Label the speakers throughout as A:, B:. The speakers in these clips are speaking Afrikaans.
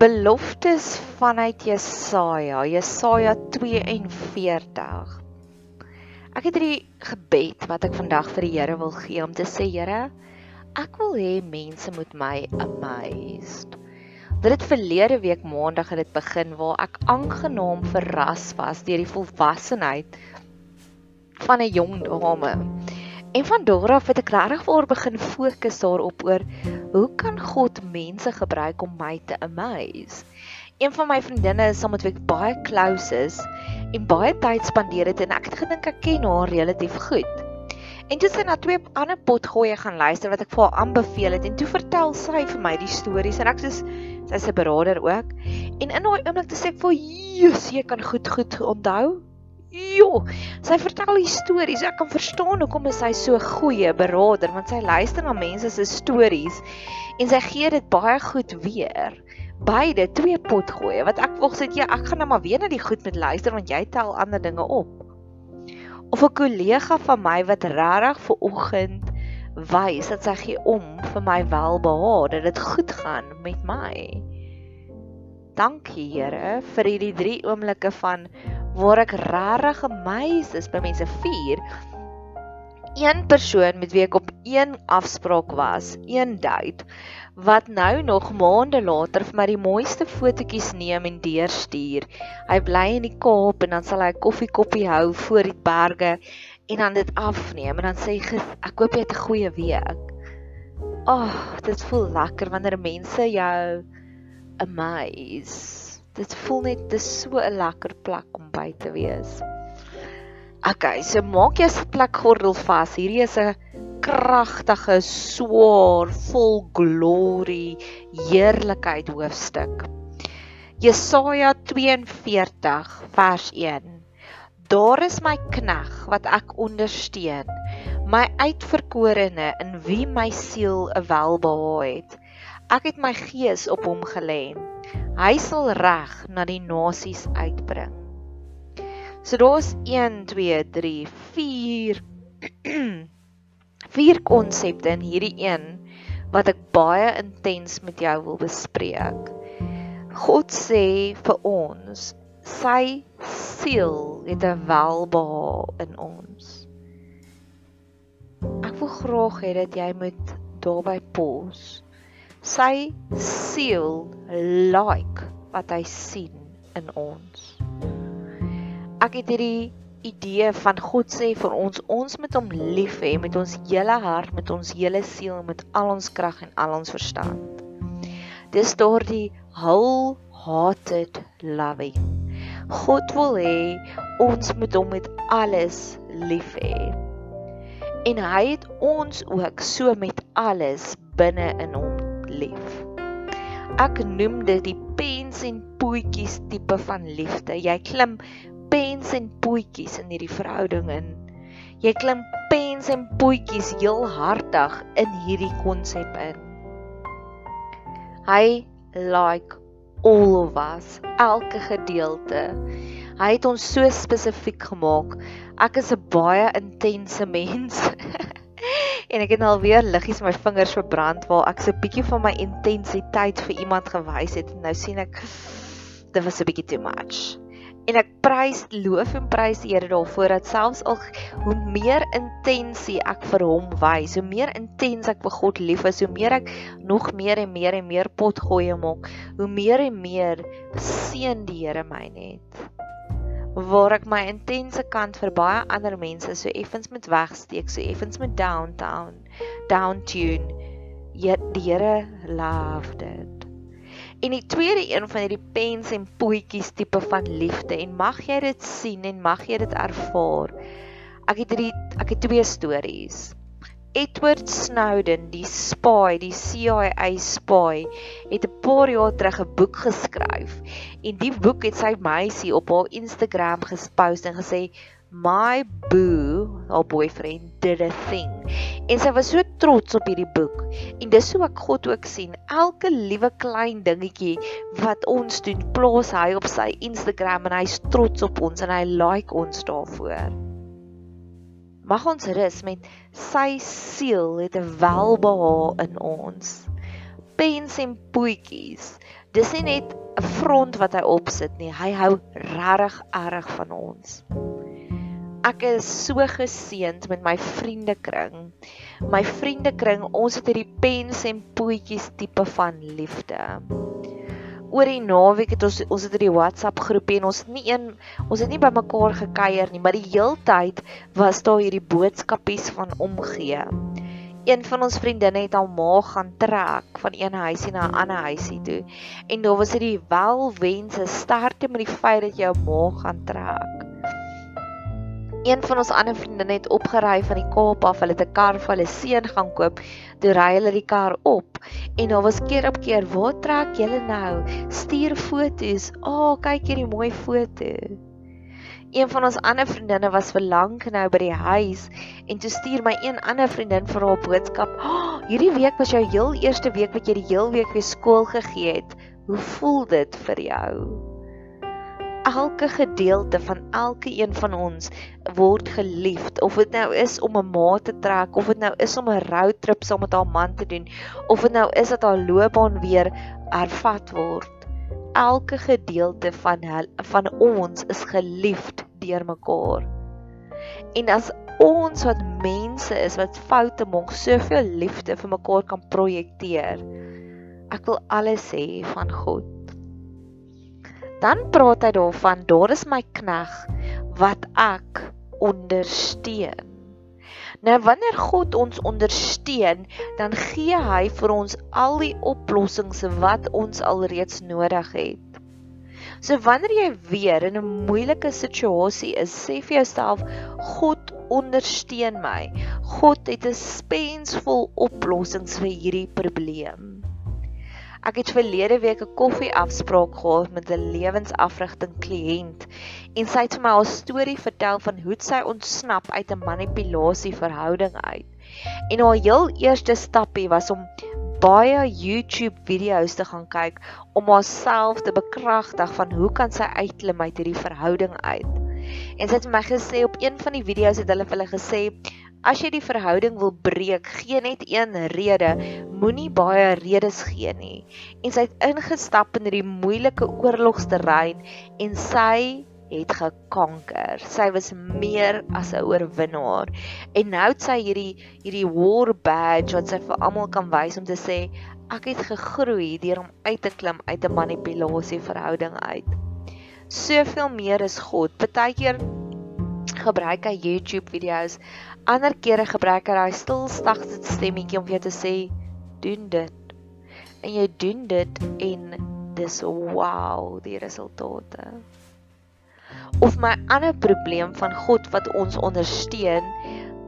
A: Beloftes vanuit Jesaja, Jesaja 42. Ek het hierdie gebed wat ek vandag vir die Here wil gee om te sê Here, ek wil hê mense moet my amazed. Dit het verlede week maandag het dit begin waar ek aangenaam verras was deur die volwassenheid van 'n jong dame. En van daar af het ek regtig voor begin fokus daarop oor hoe kan God mense gebruik om my te amaze? Een van my vriendinne is saam met wie ek baie close is en baie tyd spandeer het en ek het gedink ek ken haar relatief goed. En toe sy na twee ander potgoeie gaan luister wat ek vir haar aanbeveel het en toe vertel sy vir my die stories en ek sê sy's 'n beraader ook. En in daai oomblik toe sê ek vir Jesus, jy kan goed goed onthou Jo, sy vertel stories. Ek kan verstaan hoekom sy so goeie beraader want sy luister na mense se stories en sy gee dit baie goed weer. Beide twee pot gooi wat ek wou sê ja, ek gaan nou maar weer na die goed met luister want jy tel ander dinge op. Of 'n kollega van my wat regtig ver oggend wys dat sy gee om vir my welbehaag, dat dit goed gaan met my. Dankie Here vir hierdie 3 oomblikke van waar ek regtig amazed is by mense vier. Een persoon met wie ek op een afspraak was, een date wat nou nog maande later vir my die mooiste fotootjies neem en deurstuur. Hy bly in die Kaap en dan sal hy 'n koffiekoppie hou voor die berge en dan dit afneem en dan sê hy ek hoop jy het 'n goeie week. Ag, oh, dit voel lekker wanneer mense jou amaze dit voel net dis so 'n lekker plek om by te wees. Okay, so maak jy se plek gordel vas. Hierdie is 'n kragtige, swaar, vol glory, heerlikheid hoofstuk. Jesaja 42 vers 1. Daar is my knegg wat ek ondersteun, my uitverkorene in wie my siel 'n welbehae het. Ek het my gees op hom gelê. Hy sal reg na die nasies uitbring. So daar's 1 2 3 4 vier konsepte in hierdie een wat ek baie intens met jou wil bespreek. God sê vir ons, sy siel het 'n welbehae in ons. Ek wil graag hê dat jy moet daarby pause sy siel like wat hy sien in ons. Ek het hierdie idee van God sê vir ons ons moet hom lief hê met ons hele hart, met ons hele siel, met al ons krag en al ons verstand. Dis daardie wholehearted loving. God wil hê ons moet hom met alles lief hê. En hy het ons ook so met alles binne in hom lief. Ek noem dit die pens en poetjies tipe van liefde. Jy klim pens en poetjies in hierdie verhouding in. Jy klim pens en poetjies heel hartig in hierdie konsep in. Hy like all of us, elke gedeelte. Hy het ons so spesifiek gemaak. Ek is 'n baie intense mens. en ek het nou alweer liggies my vingers verbrand waar ek so 'n bietjie van my intensiteit vir iemand gewys het en nou sien ek dit was 'n bietjie too much. En ek prys loof en prys Here daarvoor dat selfs al hoe meer intensie ek vir hom wys, hoe meer intens ek vir God lief is, hoe meer ek nog meer en meer en meer pot gooi maak, hoe meer en meer seën die Here my net waar ek my intense kant vir baie ander mense so effens met wegsteek, so effens met downtown, down tune. Yet die Here love dit. En die tweede een van hierdie pens en poetjies tipe van liefde en mag jy dit sien en mag jy dit ervaar. Ek het hierdie ek het twee stories. Edward Snowden, die spy, die CIA spy, het 'n paar jaar terug 'n boek geskryf. En die boek het sy meisie op haar Instagram gespost en gesê my boo, haar boyfriend did a thing. En sy was so trots op hierdie boek. En dis hoe ek God ook sien. Elke liewe klein dingetjie wat ons doen, plaas hy op sy Instagram en hy's trots op ons en hy like ons daarvoor mag ons rus met sy siel het 'n welbehae in ons. Pens en poetjies. Dis nie net 'n front wat hy opsit nie. Hy hou regtig erg van ons. Ek is so geseënd met my vriendekring. My vriendekring, ons het hierdie pens en poetjies tipe van liefde oor die naweek het ons ons het in die WhatsApp groepie en ons het nie een ons het nie by mekaar gekuier nie, maar die heeltyd was daar hierdie boodskapies van omgee. Een van ons vriendinne het haar ma gaan trek van een huisie na 'n ander huisie toe. En daar was hierdie welwense sterkte met die feit dat jou ma gaan trek een van ons ander vriendinne het opgery van die Kaap af, hulle het 'n kar vir hulle seun gaan koop. Toe ry hulle die kar op en daar was keer op keer, "Waar trek julle nou? Stuur foto's. O, oh, kyk hierdie mooi foto." Een van ons ander vriendinne was vir lank nou by die huis en toe stuur my een ander vriendin vir haar boodskap, oh, "Hierdie week was jou heel eerste week wat jy die heel week weer skool gegee het. Hoe voel dit vir jou?" Elke gedeelte van elke een van ons word geliefd. Of dit nou is om 'n ma te trek of dit nou is om 'n roadtrip saam met haar man te doen of dit nou is dat haar loopbaan weer hervat word. Elke gedeelte van hel, van ons is geliefd deur mekaar. En as ons wat mense is wat foute maak soveel liefde vir mekaar kan projekteer ek wil alles sê van God Dan praat hy daarvan, daar is my knegg wat ek ondersteun. Nou wanneer God ons ondersteun, dan gee hy vir ons al die oplossings wat ons alreeds nodig het. So wanneer jy weer in 'n moeilike situasie is, sê vir jouself, God ondersteun my. God het 'n spensvol oplossings vir hierdie probleem. Ek het verlede week 'n koffieafspraak gehad met 'n lewensafrigting kliënt en sy het vir my haar storie vertel van hoe sy ontsnap uit 'n manipulasie verhouding uit. En haar heel eerste stappie was om baie YouTube video's te gaan kyk om haarself te bekragtig van hoe kan sy uitklim uit hierdie verhouding uit. En sy het my gesê op een van die video's het hulle vir hulle gesê As jy die verhouding wil breek, gee net een rede, moenie baie redes gee nie. En sy het ingestap in hierdie moeilike oorlogsterrein en sy het gekanker. Sy was meer as 'n oorwinnaar. En nou het sy hierdie hierdie war badge wat sy vir almal kan wys om te sê ek het gegroei deur om uit te klim uit 'n manipulasie verhouding uit. Soveel meer is God. Partykeer gebruik hy YouTube video's Ander kere gebruik hy daai stil sagte stemmetjie om vir jou te sê doen dit. En jy doen dit en dis wow, die resultate. Of my ander probleem van God wat ons ondersteun,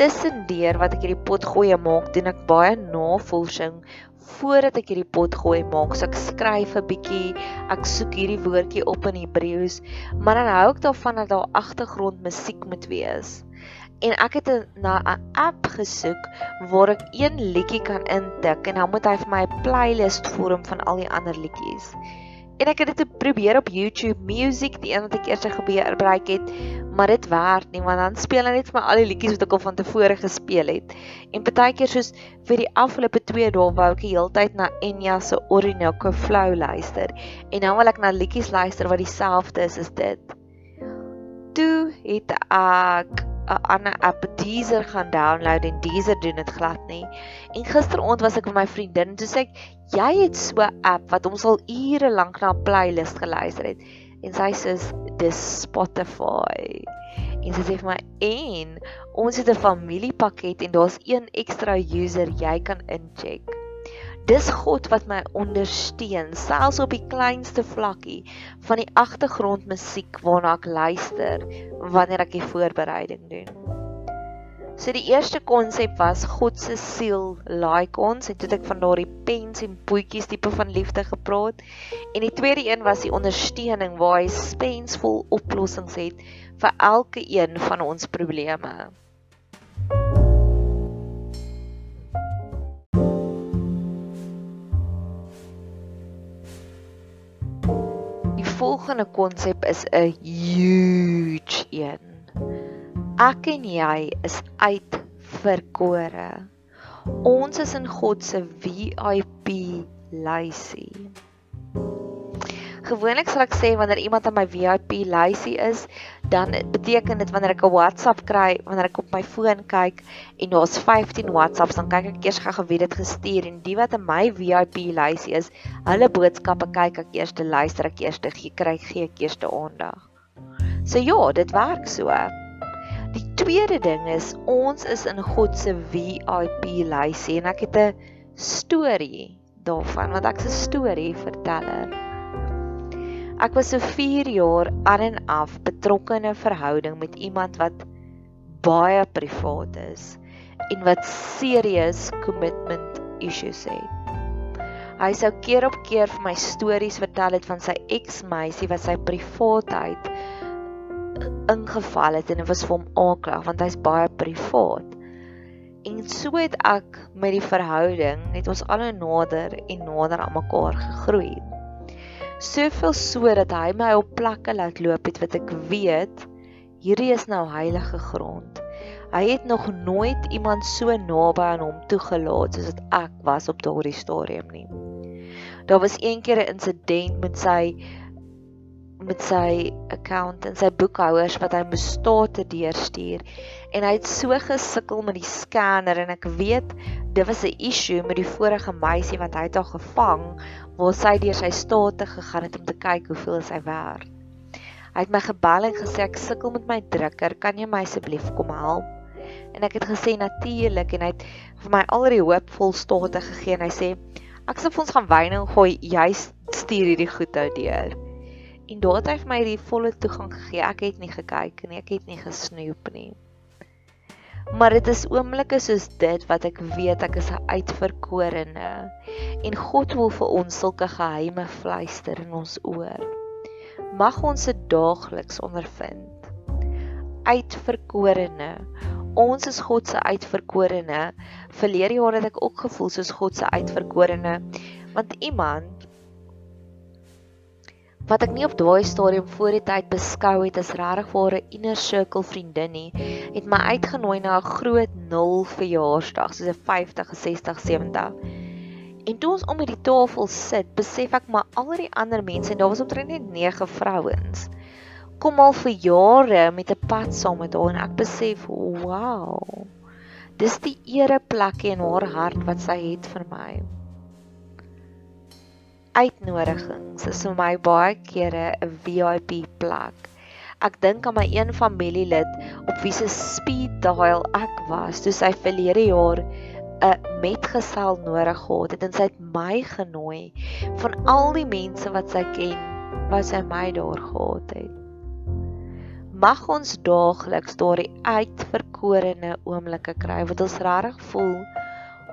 A: tussendeur wat ek hierdie pot gooi maak, doen ek baie navorsing voordat ek hierdie pot gooi maak. So ek skryf 'n bietjie, ek soek hierdie woordjie op in Hebreëus, maar dan hou ek daarvan dat daar agtergrondmusiek moet wees. En ek het na 'n app gesoek waar ek een liedjie kan intik en dan moet hy vir my 'n playlist vorm van al die ander liedjies. En ek het dit probeer op YouTube Music, die een wat ek eers gebruik het, maar dit werk nie want dan speel hy net vir my al die liedjies wat ek al van tevore gespeel het. En partykeer soos vir die afgelope 2 dae wou ek die hele tyd na Enya se Orinoco Flow luister en nou wil ek na liedjies luister wat dieselfde is as dit. Toe het ek 'n ander app Deezer gaan download en Deezer doen dit glad nie. En gisteraand was ek met my vriendin en toe sê ek, "Jy het so 'n app wat ons al ure lank na 'n playlist geluister het." En sy sê, "Dis Spotify." En sy sê vir my, "En ons het 'n familiepakket en daar's een ekstra user jy kan incheck." Dis God wat my ondersteun, selfs op die kleinste vlakkie van die agtergrondmusiek waarna ek luister wanneer ek die voorbereiding doen. So die eerste konsep was God se siel like ons en toe het ek van daardie pens en boetjies tipe van liefde gepraat. En die tweede een was die ondersteuning waar hy spensvol oplossings het vir elke een van ons probleme. Volgende konsep is 'n huge een. Ek en jy is uitverkore. Ons is in God se VIP lysie. Gewoonlik sal ek sê wanneer iemand aan my VIP lysie is, dan beteken dit wanneer ek 'n WhatsApp kry, wanneer ek op my foon kyk en daar's 15 WhatsApps, dan kyk ek eers gou wie dit gestuur en die wat in my VIP lysie is, hulle boodskappe kyk ek eers, luister ek eers, gee kry gee ek eers aandag. So ja, dit werk so. Die tweede ding is ons is in God se VIP lysie en ek het 'n storie daarvan want ek's 'n storieverteller. Ek was so 4 jaar aan en af betrokke in 'n verhouding met iemand wat baie privaat is en wat serious commitment issues het. Hy sou keer op keer vir my stories vertel het van sy eksmeisie wat sy privaatheid ingeval het en dit was vir hom aaklag want hy's baie privaat. En so het ek met die verhouding het ons al nader en nader aan mekaar gegroei soveel so dat hy my op plekke laat loop het wat ek weet hierdie is nou heilige grond. Hy het nog nooit iemand so naby aan hom toegelaat soos wat ek was op daardie stadium nie. Daar was een keer 'n insident met sy met sy account en sy boekhouers wat hy moes state deurstuur en hy het so gesukkel met die scanner en ek weet dit was 'n issue met die vorige meisie wat hy het al gevang waar sy deur sy state gegaan het om te kyk hoeveel is hy werd. Hy het my gebel en gesê ek sukkel met my drukker, kan jy my asseblief kom help? En ek het gesê natuurlik en hy het vir my al die hoopvol state gegee en hy sê ek sê vir ons gaan wyn en gooi, jy stuur hierdie goed nou deur. En daar het hy vir my die volle toegang gegee. Ek het nie gekyk nie, ek het nie gesnoep nie. Maar dit is oomblikke soos dit wat ek weet ek is 'n uitverkorene en God wil vir ons sulke geheime fluister in ons oor. Mag ons dit daagliks ondervind. Uitverkorene. Ons is God se uitverkorene. Verlede jaar het ek ook gevoel soos God se uitverkorene want iemand wat ek nie op daai stadium voor die tyd beskou het as regtig ware inner circle vriendin nie, het my uitgenooi na 'n groot 0 verjaarsdag, soos 'n 50, 60, 70. En toe ons om die tafel sit, besef ek maar al die ander mense en daar was omtrent net 9 vrouens. Kom al vir jare met 'n pad saam met haar en ek besef, wow. Dis die ereplek in haar hart wat sy het vir my uitnodigings is vir my baie kere 'n VIP plek. Ek dink aan my een familielid op wie se speed dial ek was toe sy verlede jaar 'n metgesel nodig gehad het en sy het my genooi van al die mense wat sy ken, wat sy my daar gehad het. Mag ons daagliks daardie uitverkorene oomblikke kry wat ons regtig voel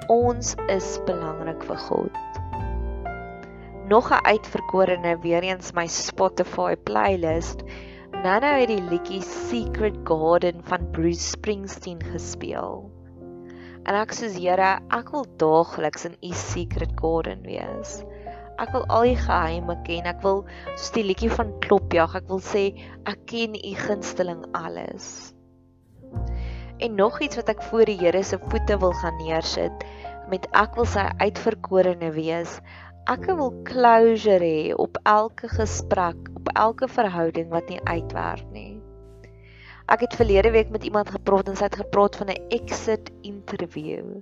A: ons is belangrik vir God. Nog 'n uitverkorene weer eens my Spotify playlist. Nana het die liedjie Secret Garden van Bruce Springsteen gespeel. En ek sê Here, ek wil daagliks in u secret garden wees. Ek wil al die geheime ken. Ek wil soos die liedjie van Klopjag, ek wil sê ek ken u gunsteling alles. En nog iets wat ek voor die Here se voete wil gaan neersit met ek wil sy uitverkorene wees. Ek wil closure hê op elke gesprek, op elke verhouding wat nie uitwerk nie. Ek het verlede week met iemand gepraat en sy het gepraat van 'n exit interview.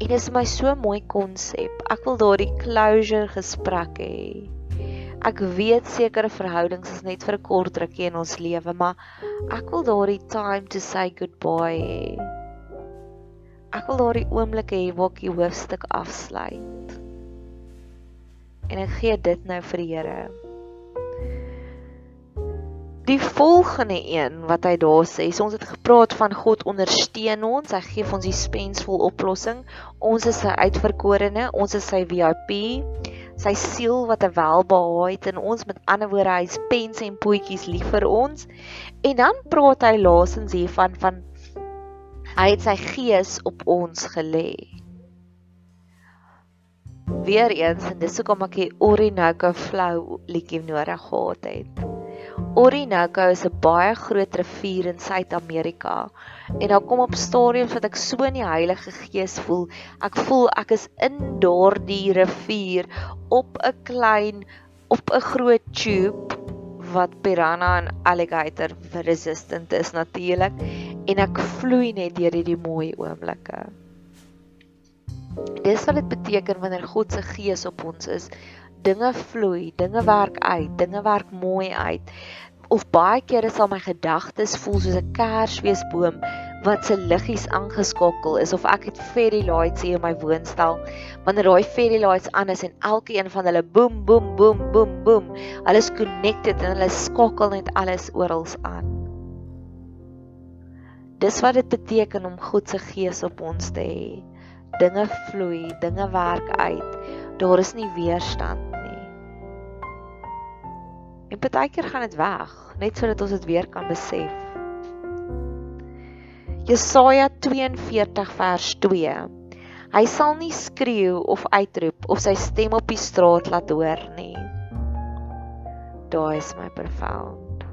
A: En dit is my so mooi konsep. Ek wil daardie closure gesprek hê. Ek weet sekere verhoudings is net vir 'n kort rukkie in ons lewe, maar ek wil daardie time to say goodbye hê. Ek wil daardie oomblik hê waar ek die hoofstuk afsluit. En ek gee dit nou vir die Here. Die volgende een wat hy daar sê, so ons het gepraat van God ondersteun ons, hy gee ons die spensvol oplossing. Ons is sy uitverkorene, ons is sy VIP. Sy siel wat 'n welbehae het in ons, met ander woorde, hy's pens en potjies lief vir ons. En dan praat hy laasens hiervan van hy het sy gees op ons gelê. Weereens en dis hoekom ek die Orinoco Flow liedjie nodig gehad het. Orinoco is 'n baie groot rivier in Suid-Amerika. En dan kom op stadiums wat ek so in die Heilige Gees voel. Ek voel ek is in daardie rivier op 'n klein op 'n groot tube wat piranha en alligator resistant is natuurlik en ek vloei net deur hierdie mooi oomblikke. Dis wat dit beteken wanneer God se gees op ons is. Dinge vloei, dinge werk uit, dinge werk mooi uit. Of baie kere sal my gedagtes voel soos 'n kersfeesboom wat se liggies aangeskakel is of ek het fairy lights hier in my woonstel. Wanneer daai fairy lights aan is en elkeen van hulle boem boem boem boem boem alles connected en hulle skakel net alles oral aan. Dis wat dit beteken om God se gees op ons te hê dinge vloei dinge werk uit daar is nie weerstand En partykeer gaan dit weg, net sodat ons dit weer kan besef. Jesaja 42 vers 2. Hy sal nie skreeu of uitroep of sy stem op die straat laat hoor nie. Daai is my profound.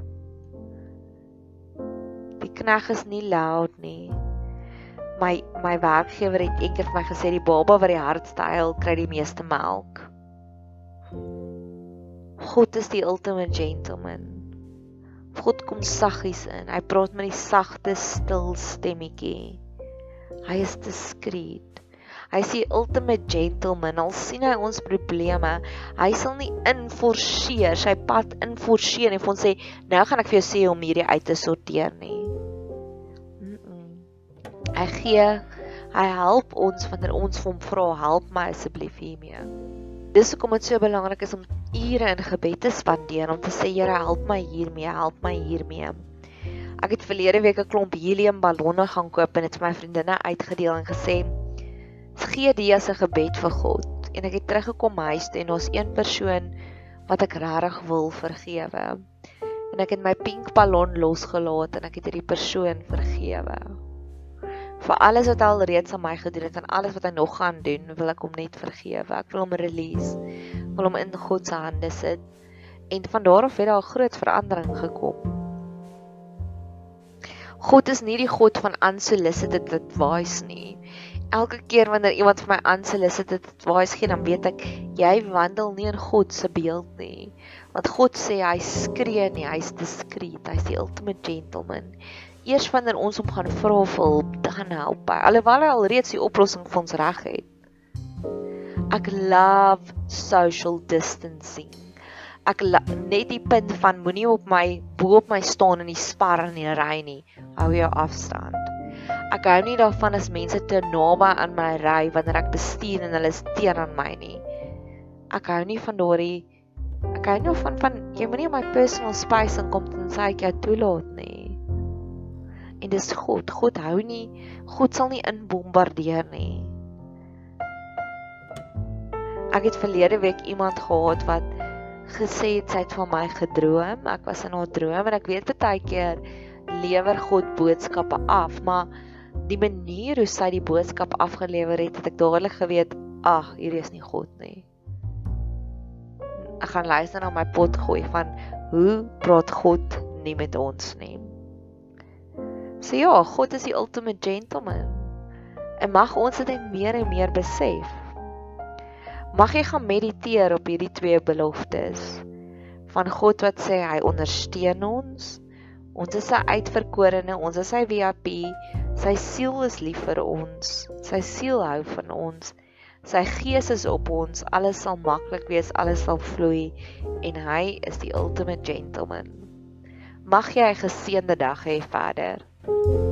A: Die knag is nie loud nie. My my werkgewer het eendag vir my gesê die baba wat die hardste huil, kry die meeste melk. God is die ultimate gentleman. God kom saggies in. Hy praat met die sagte, stil stemmetjie. Hy is diskreet. Hy is die ultimate gentleman. Al sien hy ons probleme, hy sal nie inforceer sy pad inforceer en vir ons sê, "Nou gaan ek vir jou sê om hierdie uit te sorteer nie." Hy gee, hy help ons wanneer ons vir hom vra, "Help my asseblief hiermee." Dis hoekom dit so belangrik is om ure in gebed te spandeer om te sê Here help my hiermee, help my hiermee. Ek het verlede week 'n klomp helium ballonne gaan koop en dit vir my vriendinne uitgedeel en gesê gee dit as 'n gebed vir God. En ek het teruggekom huis toe en ons een persoon wat ek regtig wil vergewe. En ek het my pink ballon losgelaat en ek het hierdie persoon vergewe. Vir alles wat hy al reeds aan my gedoen het en alles wat hy nog gaan doen, wil ek hom net vergewe. Ek wil hom release. Ek wil hom in God se hande sit. En van daar af het daar 'n groot verandering gekom. God is nie die God van unsolicited advice nie. Elke keer wanneer iemand vir my unsolicited advice gee, dan weet ek jy wandel nie in God se beeld nie. Want God sê hy skree nie, hy's diskreet, hy's die ultimate gentleman eers wanneer ons hom gaan vra vir hulp, dan help hy. Alhoewel hy alreeds die oplossing vir ons reg het. Ek love social distancing. Ek net die punt van moenie op my bo op my staan in die spar in die ry nie. Hou jou afstand. Ek hou nie daarvan as mense te naby aan my ry wanneer ek bestuur en hulle is teer aan my nie. Ek hou nie van daardie Ek hou nou van van jy moenie my personal space inkom en sê ek jou toelaat nie. En dis God. God hou nie God sal nie inbombardeer nie. Ek het verlede week iemand gehad wat gesê het sy het van my gedroom. Ek was in haar droom en ek weet baie keer lewer God boodskappe af, maar die manier hoe sy die boodskap afgelewer het, het ek dadelik geweet, ag, hierdie is nie God nie. Ek gaan luister na my pot gooi van hoe praat God nie met ons nie. So ja, God is die ultimate gentleman. En mag ons dit meer en meer besef. Mag jy gaan mediteer op hierdie twee beloftes van God wat sê hy ondersteun ons Ons is sy uitverkorene, ons is sy VIP. Sy siel is lief vir ons. Sy siel hou van ons. Sy gees is op ons. Alles sal maklik wees, alles sal vloei en hy is die ultimate gentleman. Mag jy 'n geseënde dag hê verder. Thank you.